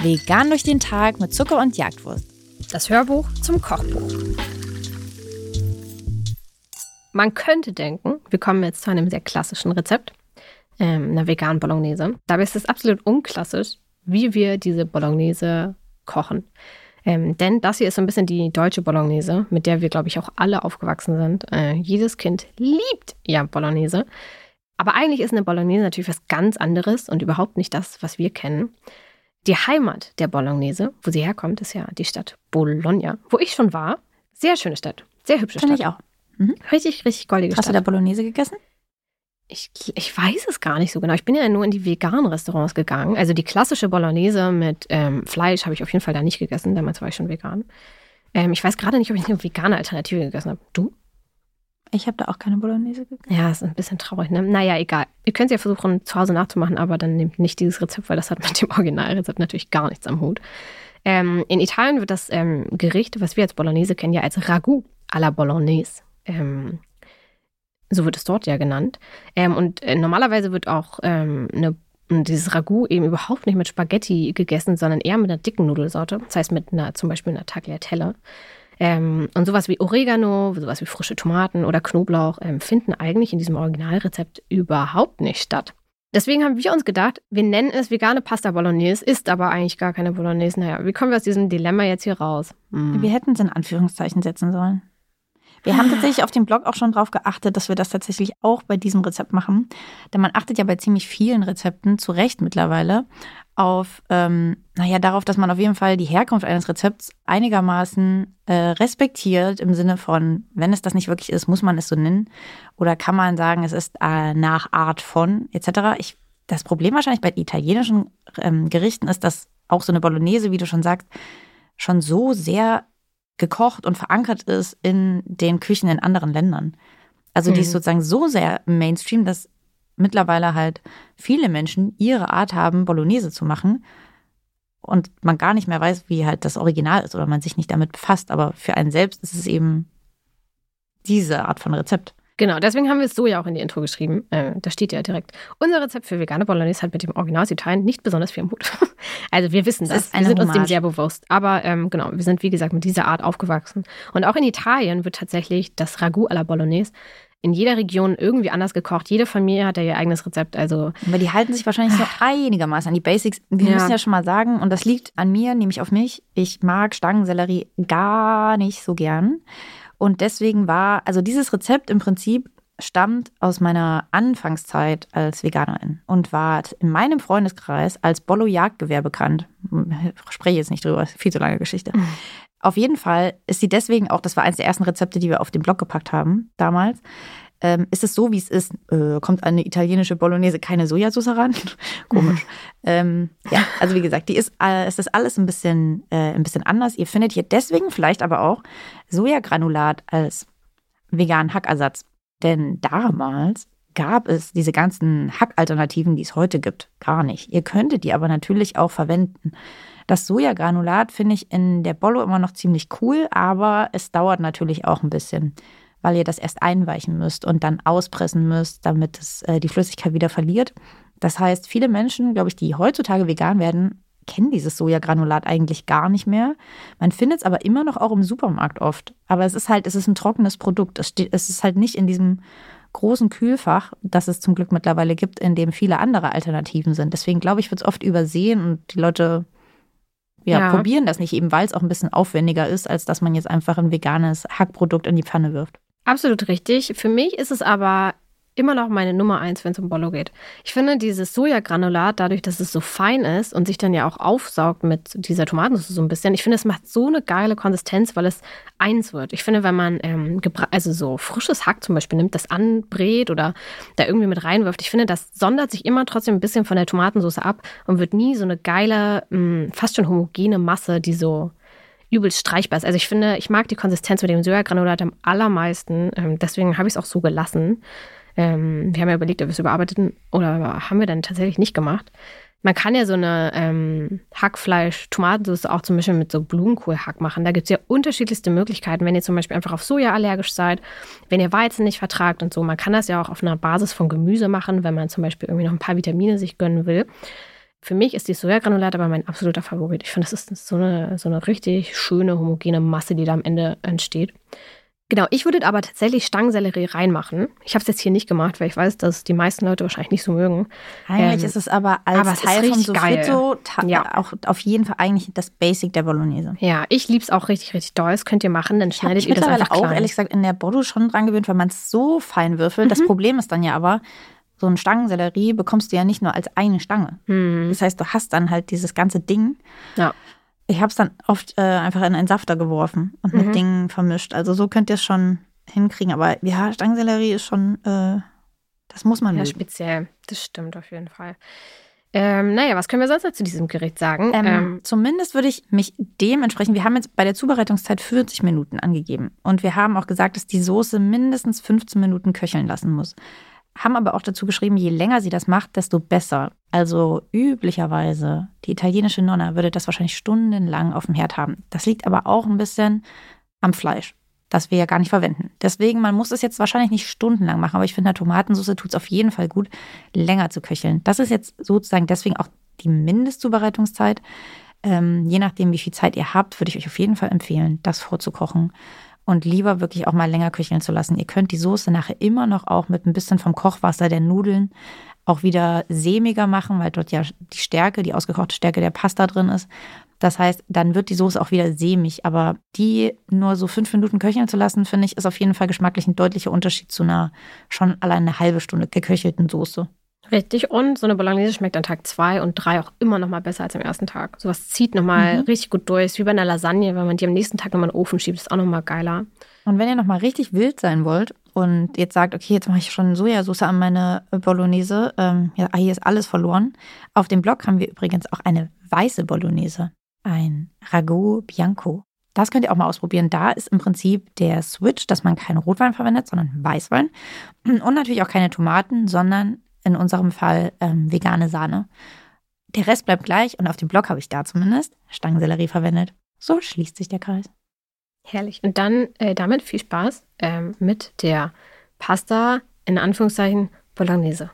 Vegan durch den Tag mit Zucker und Jagdwurst. Das Hörbuch zum Kochbuch. Man könnte denken, wir kommen jetzt zu einem sehr klassischen Rezept, ähm, einer veganen Bolognese. Dabei ist es absolut unklassisch, wie wir diese Bolognese kochen. Ähm, denn das hier ist so ein bisschen die deutsche Bolognese, mit der wir, glaube ich, auch alle aufgewachsen sind. Äh, jedes Kind liebt ja Bolognese. Aber eigentlich ist eine Bolognese natürlich was ganz anderes und überhaupt nicht das, was wir kennen. Die Heimat der Bolognese, wo sie herkommt, ist ja die Stadt Bologna, wo ich schon war. Sehr schöne Stadt, sehr hübsche Finde Stadt. ich auch. Mhm. Richtig, richtig goldige Hast du Stadt. da Bolognese gegessen? Ich, ich weiß es gar nicht so genau. Ich bin ja nur in die veganen Restaurants gegangen. Also die klassische Bolognese mit ähm, Fleisch habe ich auf jeden Fall da nicht gegessen. Damals war ich schon vegan. Ähm, ich weiß gerade nicht, ob ich eine vegane Alternative gegessen habe. Du? Ich habe da auch keine Bolognese gegessen. Ja, ist ein bisschen traurig, ne? Naja, egal. Ihr könnt es ja versuchen, zu Hause nachzumachen, aber dann nehmt nicht dieses Rezept, weil das hat mit dem Originalrezept natürlich gar nichts am Hut. Ähm, in Italien wird das ähm, Gericht, was wir als Bolognese kennen, ja als Ragout à la Bolognese. Ähm, so wird es dort ja genannt. Ähm, und äh, normalerweise wird auch ähm, eine, dieses Ragout eben überhaupt nicht mit Spaghetti gegessen, sondern eher mit einer dicken Nudelsorte. Das heißt mit einer, zum Beispiel einer Tagliatelle. Ähm, und sowas wie Oregano, sowas wie frische Tomaten oder Knoblauch ähm, finden eigentlich in diesem Originalrezept überhaupt nicht statt. Deswegen haben wir uns gedacht, wir nennen es vegane Pasta Bolognese, ist aber eigentlich gar keine Bolognese. Naja, wie kommen wir aus diesem Dilemma jetzt hier raus? Hm. Wir hätten es in Anführungszeichen setzen sollen. Wir haben tatsächlich auf dem Blog auch schon drauf geachtet, dass wir das tatsächlich auch bei diesem Rezept machen. Denn man achtet ja bei ziemlich vielen Rezepten, zu Recht mittlerweile, auf, ähm, naja, darauf, dass man auf jeden Fall die Herkunft eines Rezepts einigermaßen äh, respektiert, im Sinne von, wenn es das nicht wirklich ist, muss man es so nennen. Oder kann man sagen, es ist äh, nach Art von, etc. Ich, das Problem wahrscheinlich bei italienischen ähm, Gerichten ist, dass auch so eine Bolognese, wie du schon sagst, schon so sehr gekocht und verankert ist in den Küchen in anderen Ländern. Also die ist Mhm. sozusagen so sehr im Mainstream, dass mittlerweile halt viele Menschen ihre Art haben, Bolognese zu machen und man gar nicht mehr weiß, wie halt das Original ist oder man sich nicht damit befasst. Aber für einen selbst ist es eben diese Art von Rezept. Genau, deswegen haben wir es so ja auch in die Intro geschrieben. Äh, da steht ja direkt, unser Rezept für vegane Bolognese hat mit dem Original Italien nicht besonders viel Mut. also wir wissen das, ist wir sind uns dem Hommage. sehr bewusst. Aber ähm, genau, wir sind wie gesagt mit dieser Art aufgewachsen. Und auch in Italien wird tatsächlich das Ragout à la Bolognese in jeder Region irgendwie anders gekocht. Jede Familie hat ja ihr eigenes Rezept. Also Aber die halten sich wahrscheinlich so einigermaßen an die Basics. Wir Ja. müssen ja schon mal sagen, und das liegt an mir, nämlich auf mich. Ich mag Stangensellerie gar nicht so gern. Und deswegen war, also dieses Rezept im Prinzip stammt aus meiner Anfangszeit als Veganerin und war in meinem Freundeskreis als Bollo-Jagdgewehr bekannt. Spreche jetzt nicht drüber, ist viel zu lange Geschichte. Auf jeden Fall ist sie deswegen auch, das war eines der ersten Rezepte, die wir auf den Blog gepackt haben damals, ähm, ist es so, wie es ist. Äh, kommt eine italienische Bolognese keine Sojasauce ran? Komisch. ähm, ja, also wie gesagt, die ist, äh, es ist alles ein bisschen, äh, ein bisschen anders. Ihr findet hier deswegen vielleicht aber auch Sojagranulat als veganen Hackersatz. Denn damals gab es diese ganzen Hackalternativen, die es heute gibt, gar nicht. Ihr könntet die aber natürlich auch verwenden. Das Sojagranulat finde ich in der Bollo immer noch ziemlich cool, aber es dauert natürlich auch ein bisschen, weil ihr das erst einweichen müsst und dann auspressen müsst, damit es äh, die Flüssigkeit wieder verliert. Das heißt, viele Menschen, glaube ich, die heutzutage vegan werden, kennen dieses Sojagranulat eigentlich gar nicht mehr. Man findet es aber immer noch auch im Supermarkt oft. Aber es ist halt, es ist ein trockenes Produkt. Es, steht, es ist halt nicht in diesem großen Kühlfach, das es zum Glück mittlerweile gibt, in dem viele andere Alternativen sind. Deswegen glaube ich, wird es oft übersehen und die Leute ja, Ja. probieren das nicht, eben weil es auch ein bisschen aufwendiger ist, als dass man jetzt einfach ein veganes Hackprodukt in die Pfanne wirft. Absolut richtig. Für mich ist es aber immer noch meine Nummer eins, wenn es um Bollo geht. Ich finde dieses Sojagranulat, dadurch, dass es so fein ist und sich dann ja auch aufsaugt mit dieser Tomatensauce so ein bisschen, ich finde, es macht so eine geile Konsistenz, weil es eins wird. Ich finde, wenn man ähm, also so frisches Hack zum Beispiel nimmt, das anbrät oder da irgendwie mit reinwirft, ich finde, das sondert sich immer trotzdem ein bisschen von der Tomatensauce ab und wird nie so eine geile, mh, fast schon homogene Masse, die so übelst streichbar ist. Also ich finde, ich mag die Konsistenz mit dem Sojagranulat am allermeisten. Ähm, deswegen habe ich es auch so gelassen. Ähm, wir haben ja überlegt, ob wir es überarbeiten oder haben wir dann tatsächlich nicht gemacht. Man kann ja so eine ähm, Hackfleisch-Tomatensauce auch zum Beispiel mit so Blumenkohlhack machen. Da gibt es ja unterschiedlichste Möglichkeiten, wenn ihr zum Beispiel einfach auf Soja allergisch seid, wenn ihr Weizen nicht vertragt und so. Man kann das ja auch auf einer Basis von Gemüse machen, wenn man zum Beispiel irgendwie noch ein paar Vitamine sich gönnen will. Für mich ist die Sojagranulat aber mein absoluter Favorit. Ich finde, das ist so eine, so eine richtig schöne, homogene Masse, die da am Ende entsteht. Genau, ich würde aber tatsächlich Stangensellerie reinmachen. Ich habe es jetzt hier nicht gemacht, weil ich weiß, dass die meisten Leute wahrscheinlich nicht so mögen. Eigentlich ähm, ist es aber als aber Teil von Sofrito ja. auch auf jeden Fall eigentlich das Basic der Bolognese. Ja, ich liebe es auch richtig, richtig doll. Das könnt ihr machen, dann schneidet ihr das einfach auch, ehrlich gesagt, in der Bordeaux schon dran gewöhnt, weil man es so fein würfelt. Mhm. Das Problem ist dann ja aber, so ein Stangensellerie bekommst du ja nicht nur als eine Stange. Mhm. Das heißt, du hast dann halt dieses ganze Ding. Ja. Ich habe es dann oft äh, einfach in einen Safter geworfen und mhm. mit Dingen vermischt. Also so könnt ihr es schon hinkriegen. Aber ja, Stangensellerie ist schon, äh, das muss man Ja, mögen. speziell. Das stimmt auf jeden Fall. Ähm, naja, was können wir sonst noch zu diesem Gericht sagen? Ähm, ähm, zumindest würde ich mich dementsprechend, wir haben jetzt bei der Zubereitungszeit 40 Minuten angegeben. Und wir haben auch gesagt, dass die Soße mindestens 15 Minuten köcheln lassen muss haben aber auch dazu geschrieben, je länger sie das macht, desto besser. Also üblicherweise, die italienische Nonna würde das wahrscheinlich stundenlang auf dem Herd haben. Das liegt aber auch ein bisschen am Fleisch, das wir ja gar nicht verwenden. Deswegen, man muss es jetzt wahrscheinlich nicht stundenlang machen, aber ich finde, eine Tomatensauce tut es auf jeden Fall gut, länger zu köcheln. Das ist jetzt sozusagen deswegen auch die Mindestzubereitungszeit. Ähm, je nachdem, wie viel Zeit ihr habt, würde ich euch auf jeden Fall empfehlen, das vorzukochen und lieber wirklich auch mal länger köcheln zu lassen. Ihr könnt die Soße nachher immer noch auch mit ein bisschen vom Kochwasser der Nudeln auch wieder sämiger machen, weil dort ja die Stärke, die ausgekochte Stärke der Pasta drin ist. Das heißt, dann wird die Soße auch wieder sämig. Aber die nur so fünf Minuten köcheln zu lassen, finde ich, ist auf jeden Fall geschmacklich ein deutlicher Unterschied zu einer schon allein eine halbe Stunde geköchelten Soße. Richtig. Und so eine Bolognese schmeckt an Tag zwei und drei auch immer noch mal besser als am ersten Tag. Sowas zieht nochmal mhm. richtig gut durch. Ist wie bei einer Lasagne, wenn man die am nächsten Tag nochmal in den Ofen schiebt, ist auch nochmal geiler. Und wenn ihr nochmal richtig wild sein wollt und jetzt sagt, okay, jetzt mache ich schon Sojasauce an meine Bolognese, ähm, ja, hier ist alles verloren. Auf dem Blog haben wir übrigens auch eine weiße Bolognese. Ein Ragout Bianco. Das könnt ihr auch mal ausprobieren. Da ist im Prinzip der Switch, dass man keinen Rotwein verwendet, sondern Weißwein. Und natürlich auch keine Tomaten, sondern in unserem Fall ähm, vegane Sahne. Der Rest bleibt gleich und auf dem Blog habe ich da zumindest Stangensellerie verwendet. So schließt sich der Kreis. Herrlich. Und dann äh, damit viel Spaß ähm, mit der Pasta in Anführungszeichen Bolognese.